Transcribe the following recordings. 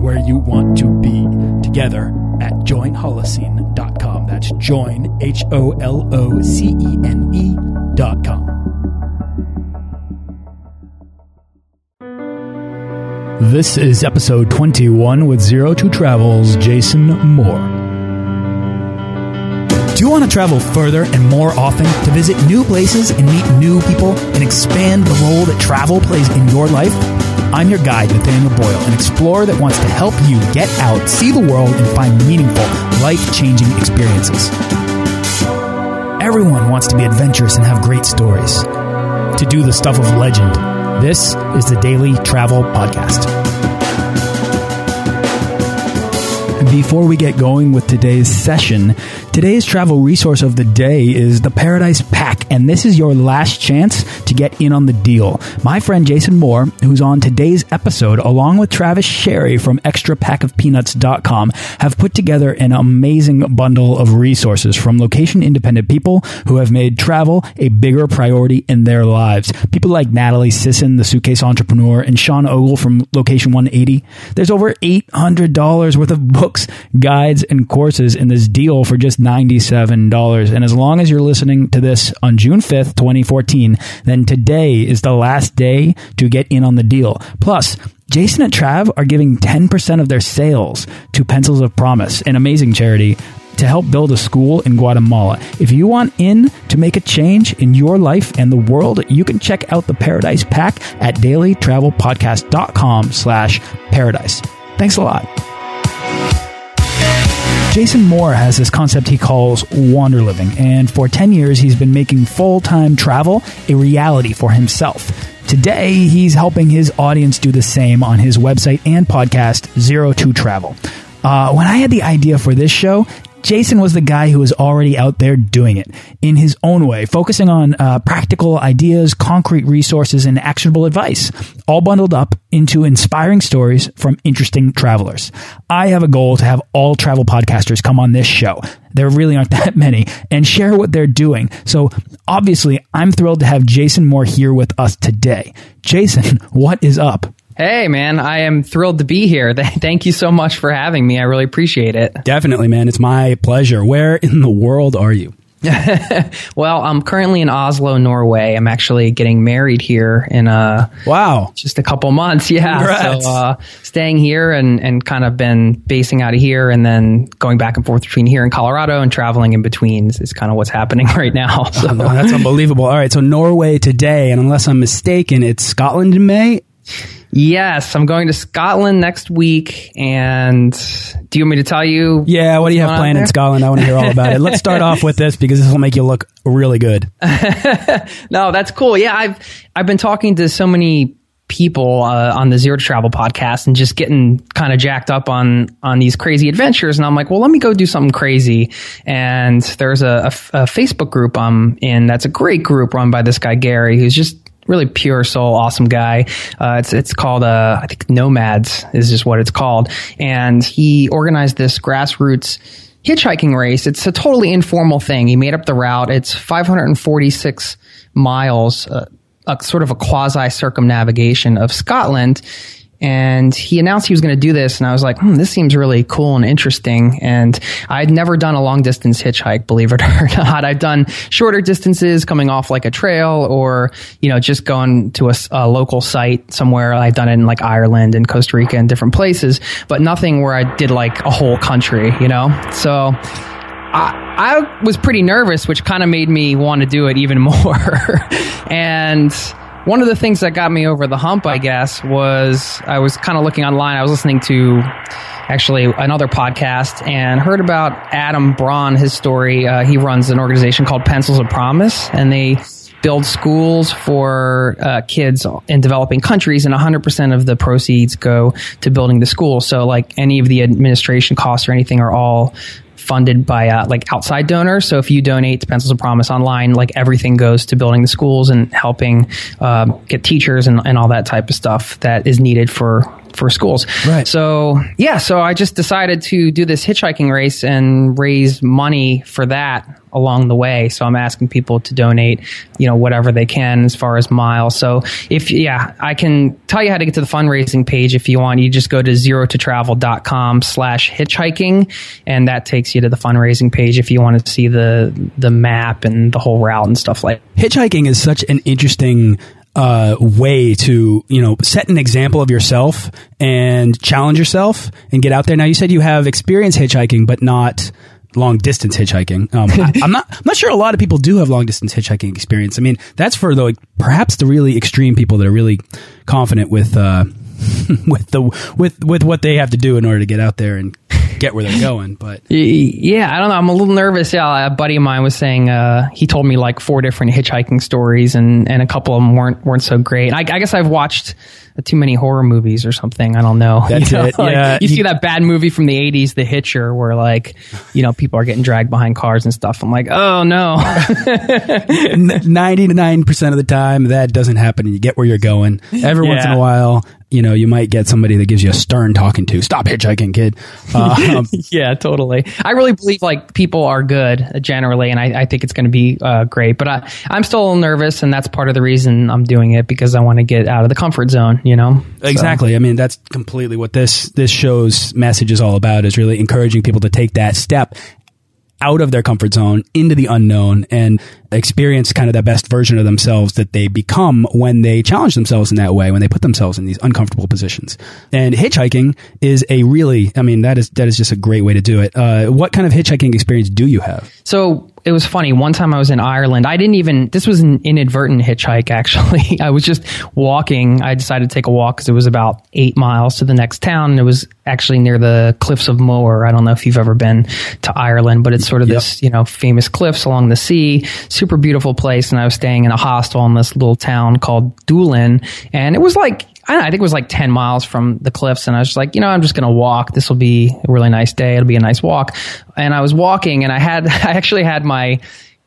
where you want to be together at joinholocene.com. That's join, H O L O C E N E.com. This is episode 21 with Zero to Travel's Jason Moore. Do you want to travel further and more often to visit new places and meet new people and expand the role that travel plays in your life? I'm your guide, Nathaniel Boyle, an explorer that wants to help you get out, see the world, and find meaningful, life changing experiences. Everyone wants to be adventurous and have great stories. To do the stuff of legend, this is the Daily Travel Podcast. Before we get going with today's session, today's travel resource of the day is the Paradise Pack, and this is your last chance to get in on the deal. My friend Jason Moore, who's on today's episode, along with Travis Sherry from extrapackofpeanuts.com, have put together an amazing bundle of resources from location independent people who have made travel a bigger priority in their lives. People like Natalie Sisson, the suitcase entrepreneur, and Sean Ogle from Location 180. There's over $800 worth of books, guides, and courses in this deal for just $97. And as long as you're listening to this on June 5th, 2014, then today is the last day to get in on the deal. Plus, Jason and Trav are giving 10% of their sales to Pencils of Promise, an amazing charity to help build a school in Guatemala. If you want in to make a change in your life and the world, you can check out the Paradise Pack at dailytravelpodcast.com slash paradise. Thanks a lot. Jason Moore has this concept he calls wander living, and for 10 years he's been making full time travel a reality for himself. Today, he's helping his audience do the same on his website and podcast, Zero to Travel. Uh, when I had the idea for this show, Jason was the guy who was already out there doing it in his own way, focusing on uh, practical ideas, concrete resources, and actionable advice, all bundled up into inspiring stories from interesting travelers. I have a goal to have all travel podcasters come on this show. There really aren't that many and share what they're doing. So obviously, I'm thrilled to have Jason Moore here with us today. Jason, what is up? Hey, man, I am thrilled to be here. Thank you so much for having me. I really appreciate it. Definitely, man. It's my pleasure. Where in the world are you? well, I'm currently in Oslo, Norway. I'm actually getting married here in a wow, just a couple months. Yeah, Congrats. so uh, staying here and and kind of been basing out of here, and then going back and forth between here and Colorado and traveling in between is, kind of what's happening right now. So. Oh, that's unbelievable. All right, so Norway today, and unless I'm mistaken, it's Scotland in May. Yes, I'm going to Scotland next week. And do you want me to tell you? Yeah, what do you have planned in Scotland? I want to hear all about it. Let's start off with this because this will make you look really good. no, that's cool. Yeah, I've I've been talking to so many people uh, on the Zero to Travel podcast and just getting kind of jacked up on on these crazy adventures. And I'm like, well, let me go do something crazy. And there's a, a, a Facebook group I'm in that's a great group run by this guy Gary, who's just really pure soul, awesome guy. Uh, it's it's called uh, I think Nomads is just what it's called, and he organized this grassroots hitchhiking race. It's a totally informal thing. He made up the route. It's 546 miles, uh, a sort of a quasi circumnavigation of Scotland and he announced he was going to do this and i was like hmm, this seems really cool and interesting. And i'd never done a long distance hitchhike believe it or not. I've done shorter distances coming off like a trail or you know just going to a, a local site somewhere. I've done it in like ireland and costa rica and different places but nothing where i did like a whole country you know? So I, I was pretty nervous, which kind of made me want to do it even more. and one of the things that got me over the hump, I guess, was I was kind of looking online. I was listening to actually another podcast and heard about Adam Braun, his story. Uh, he runs an organization called Pencils of Promise, and they build schools for uh, kids in developing countries, and 100% of the proceeds go to building the school. So, like any of the administration costs or anything are all funded by uh, like outside donors. So if you donate to Pencils of Promise online, like everything goes to building the schools and helping uh, get teachers and, and all that type of stuff that is needed for for schools. Right. So yeah, so I just decided to do this hitchhiking race and raise money for that along the way. So I'm asking people to donate, you know, whatever they can as far as miles. So if, yeah, I can tell you how to get to the fundraising page if you want. You just go to zero to travel.com slash hitchhiking and that takes you to the fundraising page if you want to see the, the map and the whole route and stuff like Hitchhiking is such an interesting uh, way to you know set an example of yourself and challenge yourself and get out there. Now you said you have experience hitchhiking, but not long distance hitchhiking. Um, I, am not I'm not sure a lot of people do have long distance hitchhiking experience. I mean, that's for the like, perhaps the really extreme people that are really confident with uh, with the with with what they have to do in order to get out there and get where they're going. But yeah, I don't know. I'm a little nervous. Yeah, a buddy of mine was saying uh, he told me like four different hitchhiking stories, and and a couple of them weren't weren't so great. I, I guess I've watched too many horror movies or something. I don't know. That's you know, it. like, yeah, you see that bad movie from the '80s, The Hitcher, where like you know people are getting dragged behind cars and stuff. I'm like, oh no. Ninety nine percent of the time, that doesn't happen, and you get where you're going. Every once in a while, you know, you might get somebody that gives you a stern talking to. Stop hitchhiking, kid. Um, yeah, totally. I really believe like people are good uh, generally, and I, I think it's going to be uh, great. But I, I'm still a little nervous, and that's part of the reason I'm doing it because I want to get out of the comfort zone. You know, So- Exactly. I mean, that's completely what this this show's message is all about. Is really encouraging people to take that step out of their comfort zone into the unknown and experience kind of the best version of themselves that they become when they challenge themselves in that way, when they put themselves in these uncomfortable positions. And hitchhiking is a really, I mean, that is that is just a great way to do it. Uh, what kind of hitchhiking experience do you have? So it was funny. One time I was in Ireland. I didn't even, this was an inadvertent hitchhike actually. I was just walking. I decided to take a walk because it was about eight miles to the next town. And it was actually near the cliffs of Moher. I don't know if you've ever been to Ireland, but it's sort of this, you know, famous cliffs along the sea. Super beautiful place. And I was staying in a hostel in this little town called Doolin. And it was like, I, know, I think it was like 10 miles from the cliffs. And I was like, you know, I'm just going to walk. This will be a really nice day. It'll be a nice walk. And I was walking and I had, I actually had my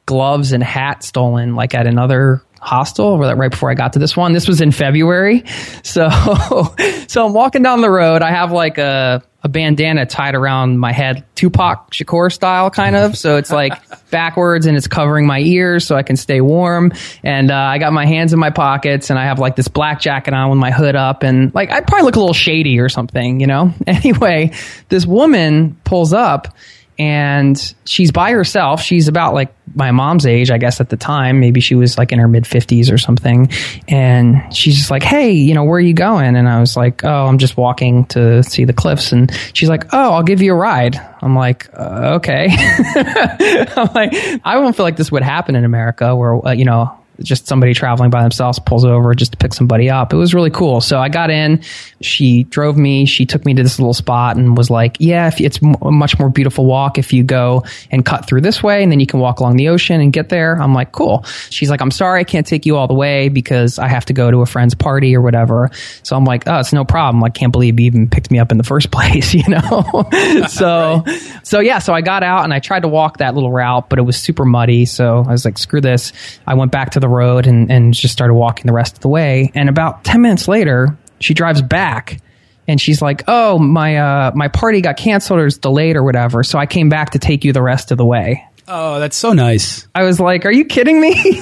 gloves and hat stolen like at another hostel right before I got to this one. This was in February. So, so I'm walking down the road. I have like a, a bandana tied around my head, Tupac Shakur style kind of. So it's like backwards and it's covering my ears so I can stay warm. And, uh, I got my hands in my pockets and I have like this black jacket on with my hood up and like I probably look a little shady or something, you know? Anyway, this woman pulls up and she's by herself. She's about like my mom's age, I guess, at the time. Maybe she was like in her mid 50s or something. And she's just like, Hey, you know, where are you going? And I was like, Oh, I'm just walking to see the cliffs. And she's like, Oh, I'll give you a ride. I'm like, uh, Okay. I'm like, I don't feel like this would happen in America where, uh, you know, just somebody traveling by themselves pulls over just to pick somebody up. It was really cool. So I got in, she drove me, she took me to this little spot and was like, yeah, if it's a much more beautiful walk if you go and cut through this way and then you can walk along the ocean and get there. I'm like, cool. She's like, I'm sorry, I can't take you all the way because I have to go to a friend's party or whatever. So I'm like, oh, it's no problem. I can't believe you even picked me up in the first place, you know? so, so yeah, so I got out and I tried to walk that little route, but it was super muddy. So I was like, screw this. I went back to the road and, and just started walking the rest of the way. And about 10 minutes later, she drives back and she's like, "Oh, my uh, my party got canceled or it's delayed or whatever, so I came back to take you the rest of the way." Oh, that's so nice. I was like, "Are you kidding me?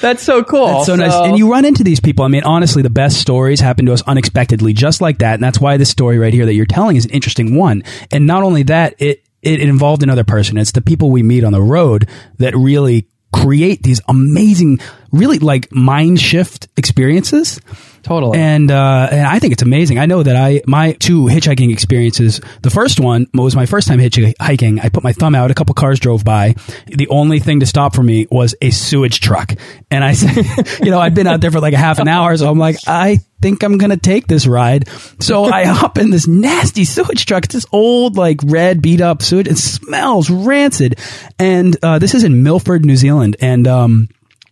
That's so cool." That's so, nice. And you run into these people. I mean, honestly, the best stories happen to us unexpectedly, just like that. And that's why this story right here that you're telling is an interesting one. And not only that, it, it involved another person. It's the people we meet on the road that really create these amazing, really like mind shift experiences. totally. And uh, and I think it's amazing. I know that I my two hitchhiking experiences. The first one was my first time hitchhiking. I put my thumb out. A couple cars drove by. The only thing to stop for me was a sewage truck. And I said, you know, I'd been out there for like a half an hour, so I'm like, I think I'm gonna take this ride. So I hop in this nasty sewage truck. It's this old, like red, beat up sewage. It smells rancid. And uh, this is in Milford, New Zealand, and um,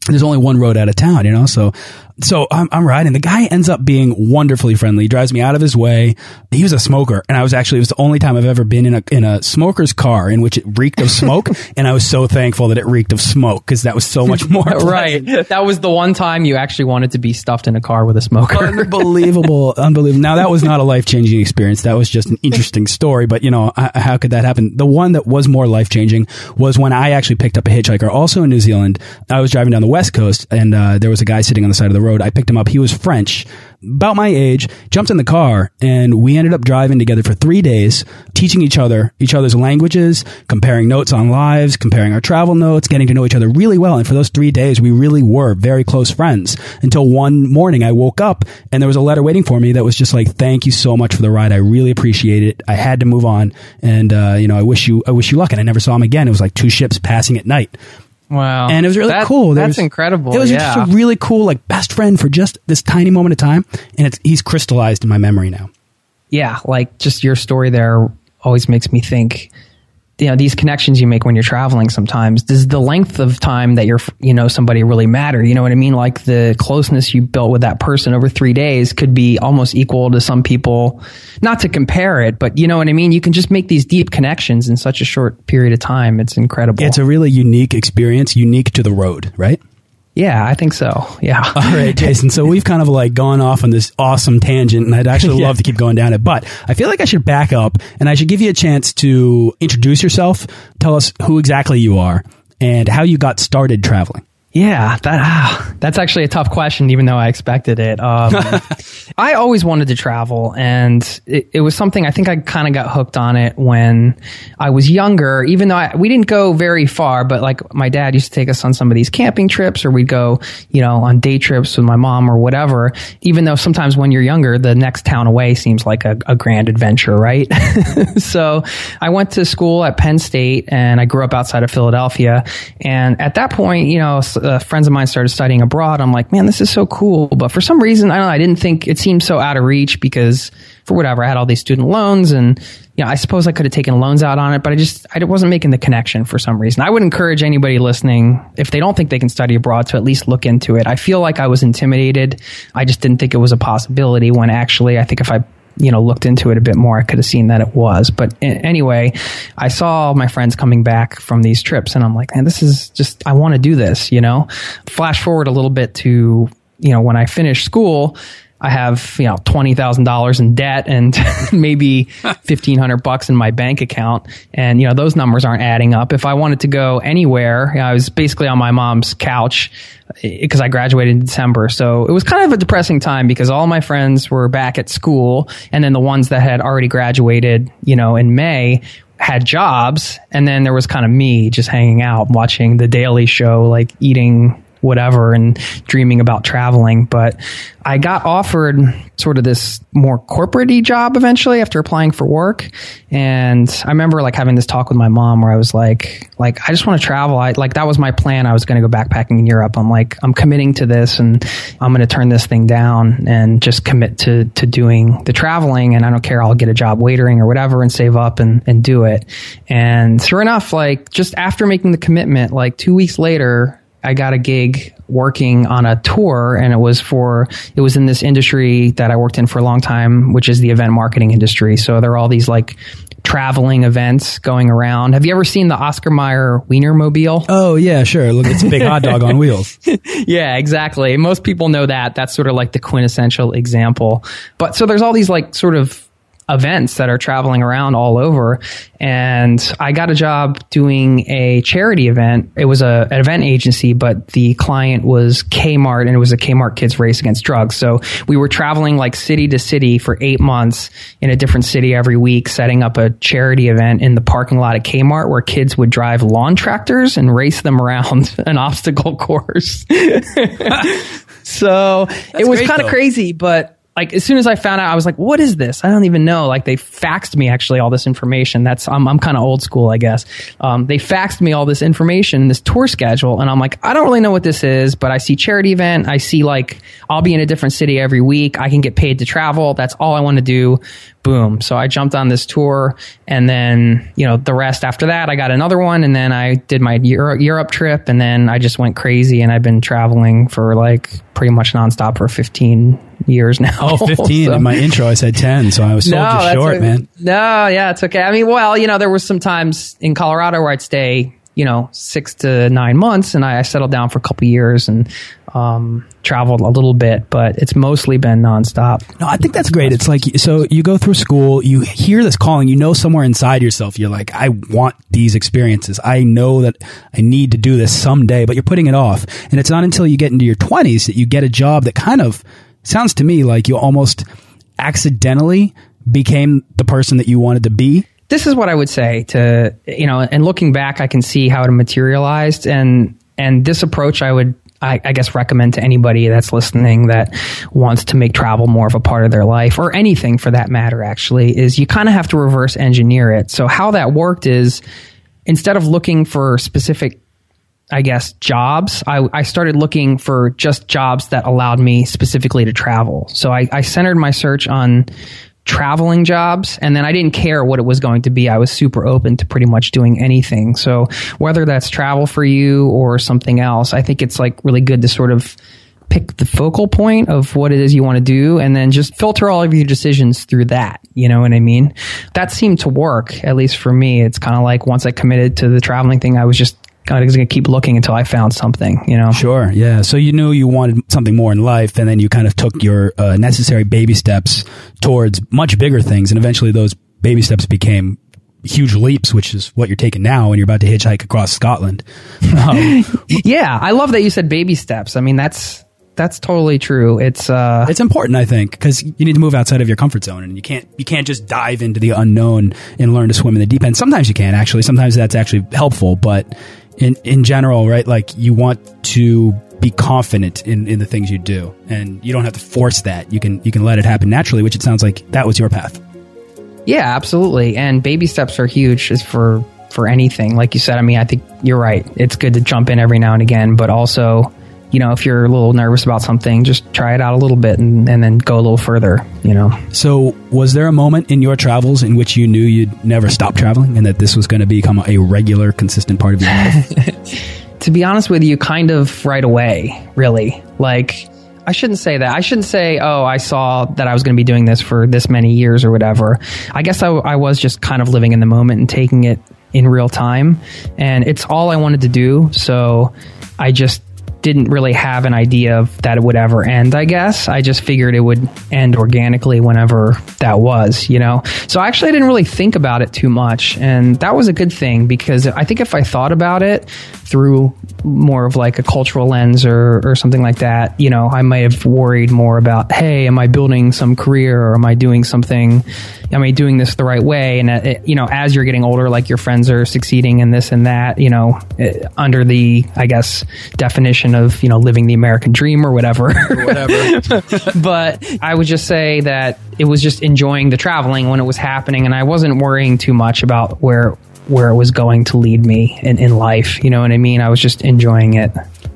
there's only one road out of town, you know? So, so I'm, I'm riding. The guy ends up being wonderfully friendly. He drives me out of his way. He was a smoker. And I was actually, it was the only time I've ever been in a, in a smoker's car in which it reeked of smoke. and I was so thankful that it reeked of smoke because that was so much more. right. That was the one time you actually wanted to be stuffed in a car with a smoker. unbelievable. Unbelievable. Now that was not a life changing experience. That was just an interesting story. But you know, how could that happen? The one that was more life changing was when I actually picked up a hitchhiker also in New Zealand. I was driving down the west coast and uh, there was a guy sitting on the side of the road. I picked him up. He was French, about my age, jumped in the car, and we ended up driving together for three days, teaching each other each other's languages, comparing notes on lives, comparing our travel notes, getting to know each other really well. And for those three days, we really were very close friends until one morning I woke up and there was a letter waiting for me that was just like, "Thank you so much for the ride. I really appreciate it. I had to move on, and uh, you know, I wish you I wish you luck." And I never saw him again. It was like two ships passing at night. Wow. And it was really That- cool. There that's was- incredible, It was yeah. just a really cool, like, best friend for just this tiny moment of time. And it's, he's crystallized in my memory now. yeah, like just your story there always makes me think. You know these connections you make when you're traveling. Sometimes does the length of time that you're, you know, somebody really matter? You know what I mean? Like the closeness you built with that person over three days could be almost equal to some people. Not to compare it, but you know what I mean. You can just make these deep connections in such a short period of time. It's incredible. It's a really unique experience, unique to the road, right? Yeah, I think so. Yeah. All right, Jason. So we've kind of like gone off on this awesome tangent, and I'd actually Yeah. love to keep going down it, but I feel like I should back up and I should give you a chance to introduce yourself, tell us who exactly you are, and how you got started traveling. Yeah, that ah, that's actually a tough question, even though I expected it. Um, I always wanted to travel, and it, it was something I think I kind of got hooked on it when I was younger. Even though I, we didn't go very far, but like my dad used to take us on some of these camping trips, or we'd go, you know, on day trips with my mom or whatever. Even though sometimes when you're younger, the next town away seems like a, a grand adventure, right? so I went to school at Penn State, and I grew up outside of Philadelphia. And at that point, you know, uh, friends of mine started studying abroad. I'm like, man, this is so cool. But for some reason, I don't know, I didn't think it seemed so out of reach because for whatever, I had all these student loans and, you know, I suppose I could have taken loans out on it, but I just, I wasn't making the connection for some reason. I would encourage anybody listening, if they don't think they can study abroad, to at least look into it. I feel like I was intimidated. I just didn't think it was a possibility when actually, I think if I you know looked into it a bit more i could have seen that it was. But anyway i saw my friends coming back from these trips and i'm like man this is just i want to do this you know? Flash forward a little bit to you know when i finished school I have, you know, twenty thousand dollars in debt and maybe fifteen hundred bucks in my bank account, and you know those numbers aren't adding up. If I wanted to go anywhere, I was basically on my mom's couch eh, because I graduated in December. So it was kind of a depressing time because all my friends were back at school, and then the ones that had already graduated, you know, in May had jobs, and then there was kind of me just hanging out, watching the Daily Show, like eating whatever and dreaming about traveling. But I got offered sort of this more corporate job eventually after applying for work. And I remember like having this talk with my mom where I was like, like, I just want to travel. I like, that was my plan. I was going to go backpacking in Europe. I'm like, I'm committing to this and I'm going to turn this thing down and just commit to, to doing the traveling. And I don't care. I'll get a job waitering or whatever and save up and, and do it. And sure enough, like just after making the commitment, like two weeks later, I got a gig working on a tour and it was for, it was in this industry that I worked in for a long time, which is the event marketing industry. So there are all these like traveling events going around. Have you ever seen the Oscar Mayer Wienermobile? Oh, yeah, sure. Look, it's a big hot dog on wheels. yeah, exactly. Most people know that. That's sort of like the quintessential example. But so there's all these like sort of events that are traveling around all over. And I got a job doing a charity event. It was a, an event agency, but the client was Kmart and it was a Kmart Kids Race Against Drugs. So we were traveling like city to city for eight months in a different city every week, setting up a charity event in the parking lot at Kmart where kids would drive lawn tractors and race them around an obstacle course. so it was kind of crazy, but like as soon as I found out, I was like, "What is this? I don't even know." Like they faxed me actually all this information. That's I'm I'm kind of old school, I guess. Um, they faxed me all this information, this tour schedule, and I'm like, I don't really know what this is, but I see charity event. I see like I'll be in a different city every week. I can get paid to travel. That's all I want to do. Boom. So I jumped on this tour and then, you know, the rest after that, I got another one and then I did my Europe, Europe trip and then I just went crazy and I've been traveling for like pretty much nonstop for 15 years now. Oh, 15. So- In my intro, I said 10, so I was sold you short, man. No, yeah, it's okay. I mean, well, you know, there was some times in Colorado where I'd stay, you know, six to nine months, and I, I settled down for a couple years and um, traveled a little bit, but it's mostly been nonstop. No, I think that's great. It's like, so you go through school, you hear this calling, you know somewhere inside yourself, you're like, I want these experiences. I know that I need to do this someday, but you're putting it off. And it's not until you get into your 20s that you get a job that kind of sounds to me like you almost accidentally became the person that you wanted to be. This is what I would say to you know, and looking back, I can see how it materialized, and and this approach I would. I, I guess recommend to anybody that's listening that wants to make travel more of a part of their life or anything for that matter actually is you kind of have to reverse engineer it. So how that worked is instead of looking for specific I guess, jobs, I, I started looking for just jobs that allowed me specifically to travel. So I, I centered my search on traveling jobs and then I didn't care what it was going to be. I was super open to pretty much doing anything. So whether that's travel for you or something else, I think it's like really good to sort of pick the focal point of what it is you want to do and then just filter all of your decisions through that. You know what I mean? That seemed to work, at least for me. It's kind of like once I committed to the traveling thing, I was just kind was going to keep looking until I found something, you know? Sure, yeah. So you knew you wanted something more in life, and then you kind of took your uh, necessary baby steps towards much bigger things, and eventually those baby steps became huge leaps, which is what you're taking now, and you're about to hitchhike across Scotland. Um, Yeah, I love that you said baby steps. I mean, that's that's totally true. It's uh it's important, I think, because you need to move outside of your comfort zone, and you can't you can't just dive into the unknown and learn to swim in the deep end. Sometimes you can actually. Sometimes that's actually helpful, but in in general, right? Like you want to be confident in, in the things you do, and you don't have to force that. You can you can let it happen naturally, which it sounds like that was your path. Yeah, absolutely. And baby steps are huge is for for anything. Like you said, I mean, I think you're right. It's good to jump in every now and again, but also, you know, if you're a little nervous about something, just try it out a little bit and, and then go a little further, you know. So, was there a moment in your travels in which you knew you'd never stop traveling, and that this was going to become a regular, consistent part of your life? To be honest with you, kind of right away, really. Like I shouldn't say that. I shouldn't say, oh, I saw that I was going to be doing this for this many years or whatever. I guess I, I was just kind of living in the moment and taking it in real time. And it's all I wanted to do. So I just didn't really have an idea of that it would ever end, I guess. I just figured it would end organically whenever that was, you know? So I actually, I didn't really think about it too much. And that was a good thing because I think if I thought about it through more of like a cultural lens or, or something like that, you know, I might have worried more about, hey, am I building some career or am I doing something, am I doing this the right way? And, uh, it, you know, as you're getting older, like your friends are succeeding in this and that, you know, uh, under the, I guess, definition of, you know, living the American dream or whatever. Whatever. but I would just say that it was just enjoying the traveling when it was happening, and I wasn't worrying too much about where where it was going to lead me in, in life. You know what I mean? I was just enjoying it.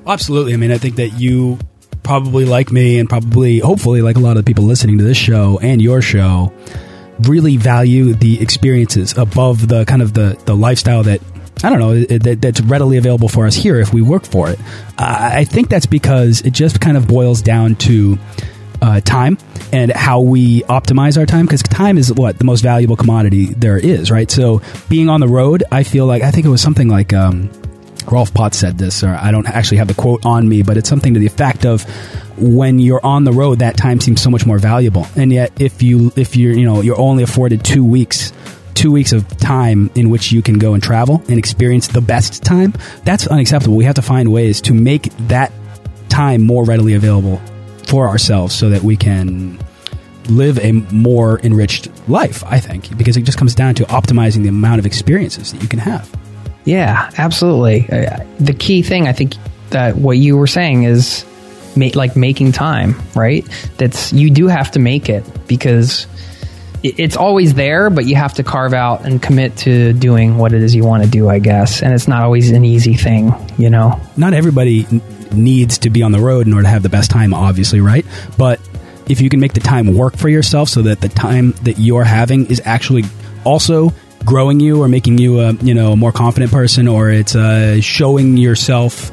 Absolutely. I mean, I think that you probably like me, and probably, hopefully, like a lot of the people listening to this show and your show, really value the experiences above the kind of the the lifestyle that I don't know that, that's readily available for us here if we work for it. I I think that's because it just kind of boils down to uh, time and how we optimize our time because time is what the most valuable commodity there is, right? So being on the road, I feel like I think it was something like. Um, Rolf Potts said this, or I don't actually have the quote on me, but it's something to the effect of when you're on the road, that time seems so much more valuable. And yet, if you if you're you know you're only afforded two weeks, two weeks of time in which you can go and travel and experience the best time, that's unacceptable. We have to find ways to make that time more readily available for ourselves, so that we can live a more enriched life. I think because it just comes down to optimizing the amount of experiences that you can have. Yeah, absolutely. Uh, the key thing I think that what you were saying is ma- like making time, right? That's you do have to make it because it's always there, but you have to carve out and commit to doing what it is you want to do, I guess. And it's not always an easy thing, you know. not everybody needs to be on the road in order to have the best time, obviously, right? But if you can make the time work for yourself so that the time that you're having is actually also growing you or making you a you know a more confident person or it's uh, showing yourself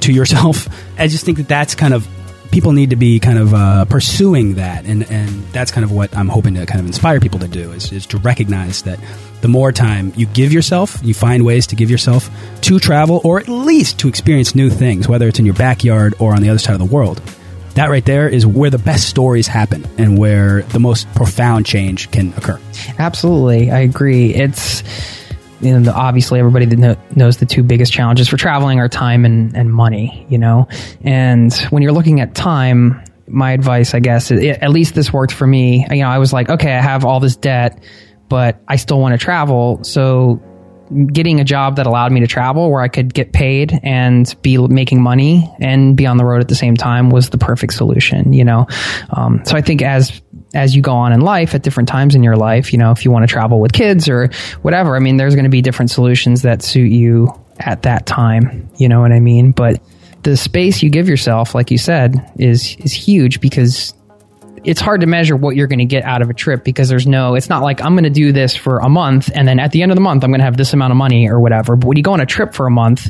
to yourself. I just think that that's kind of people need to be kind of uh, pursuing that, and and that's kind of what I'm hoping to kind of inspire people to do is, is to recognize that the more time you give yourself, you find ways to give yourself to travel or at least to experience new things, whether it's in your backyard or on the other side of the world. That right there is where the best stories happen and where the most profound change can occur. Absolutely, I agree. It's you know, obviously everybody that know, knows the two biggest challenges for traveling are time and, and money, you know? And when you're looking at time, my advice, I guess, it, at least this worked for me. You know, I was like, okay, I have all this debt, but I still want to travel. So getting a job that allowed me to travel where I could get paid and be making money and be on the road at the same time was the perfect solution, you know? Um, so I think as, as you go on in life at different times in your life, you know, if you want to travel with kids or whatever, I mean, there's going to be different solutions that suit you at that time. You know what I mean? But the space you give yourself, like you said, is, is huge because it's hard to measure what you're going to get out of a trip because there's no, it's not like I'm going to do this for a month and then at the end of the month I'm going to have this amount of money or whatever. But when you go on a trip for a month,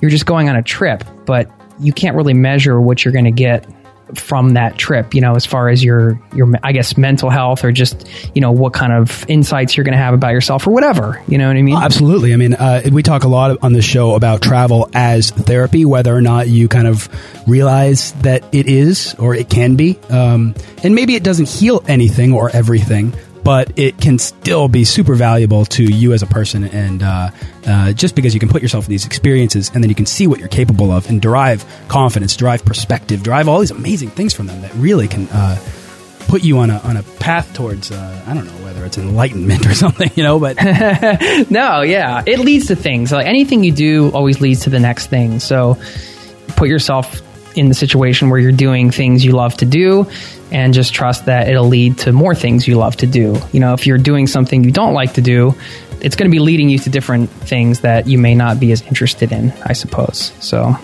you're just going on a trip, but you can't really measure what you're going to get from that trip, you know, as far as your, your, I guess, mental health or just, you know, what kind of insights you're going to have about yourself or whatever. You know what I mean? absolutely. I mean, uh, we talk a lot on the show about travel as therapy, whether or not you kind of realize that it is or it can be. Um, and maybe it doesn't heal anything or everything, but it can still be super valuable to you as a person. And uh, uh, just because you can put yourself in these experiences and then you can see what you're capable of and derive confidence, derive perspective, derive all these amazing things from them that really can uh, put you on a on a path towards uh, I don't know whether it's enlightenment or something, you know. But no, yeah, it leads to things. Like anything you do always leads to the next thing. So put yourself in the situation where you're doing things you love to do and just trust that it'll lead to more things you love to do. You know, if you're doing something you don't like to do, it's going to be leading you to different things that you may not be as interested in, I suppose. So.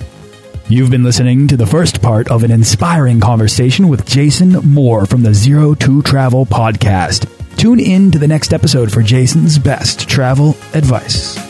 You've been listening to the first part of an inspiring conversation with Jason Moore from the Zero to Travel podcast. Tune in to the next episode for Jason's best travel advice.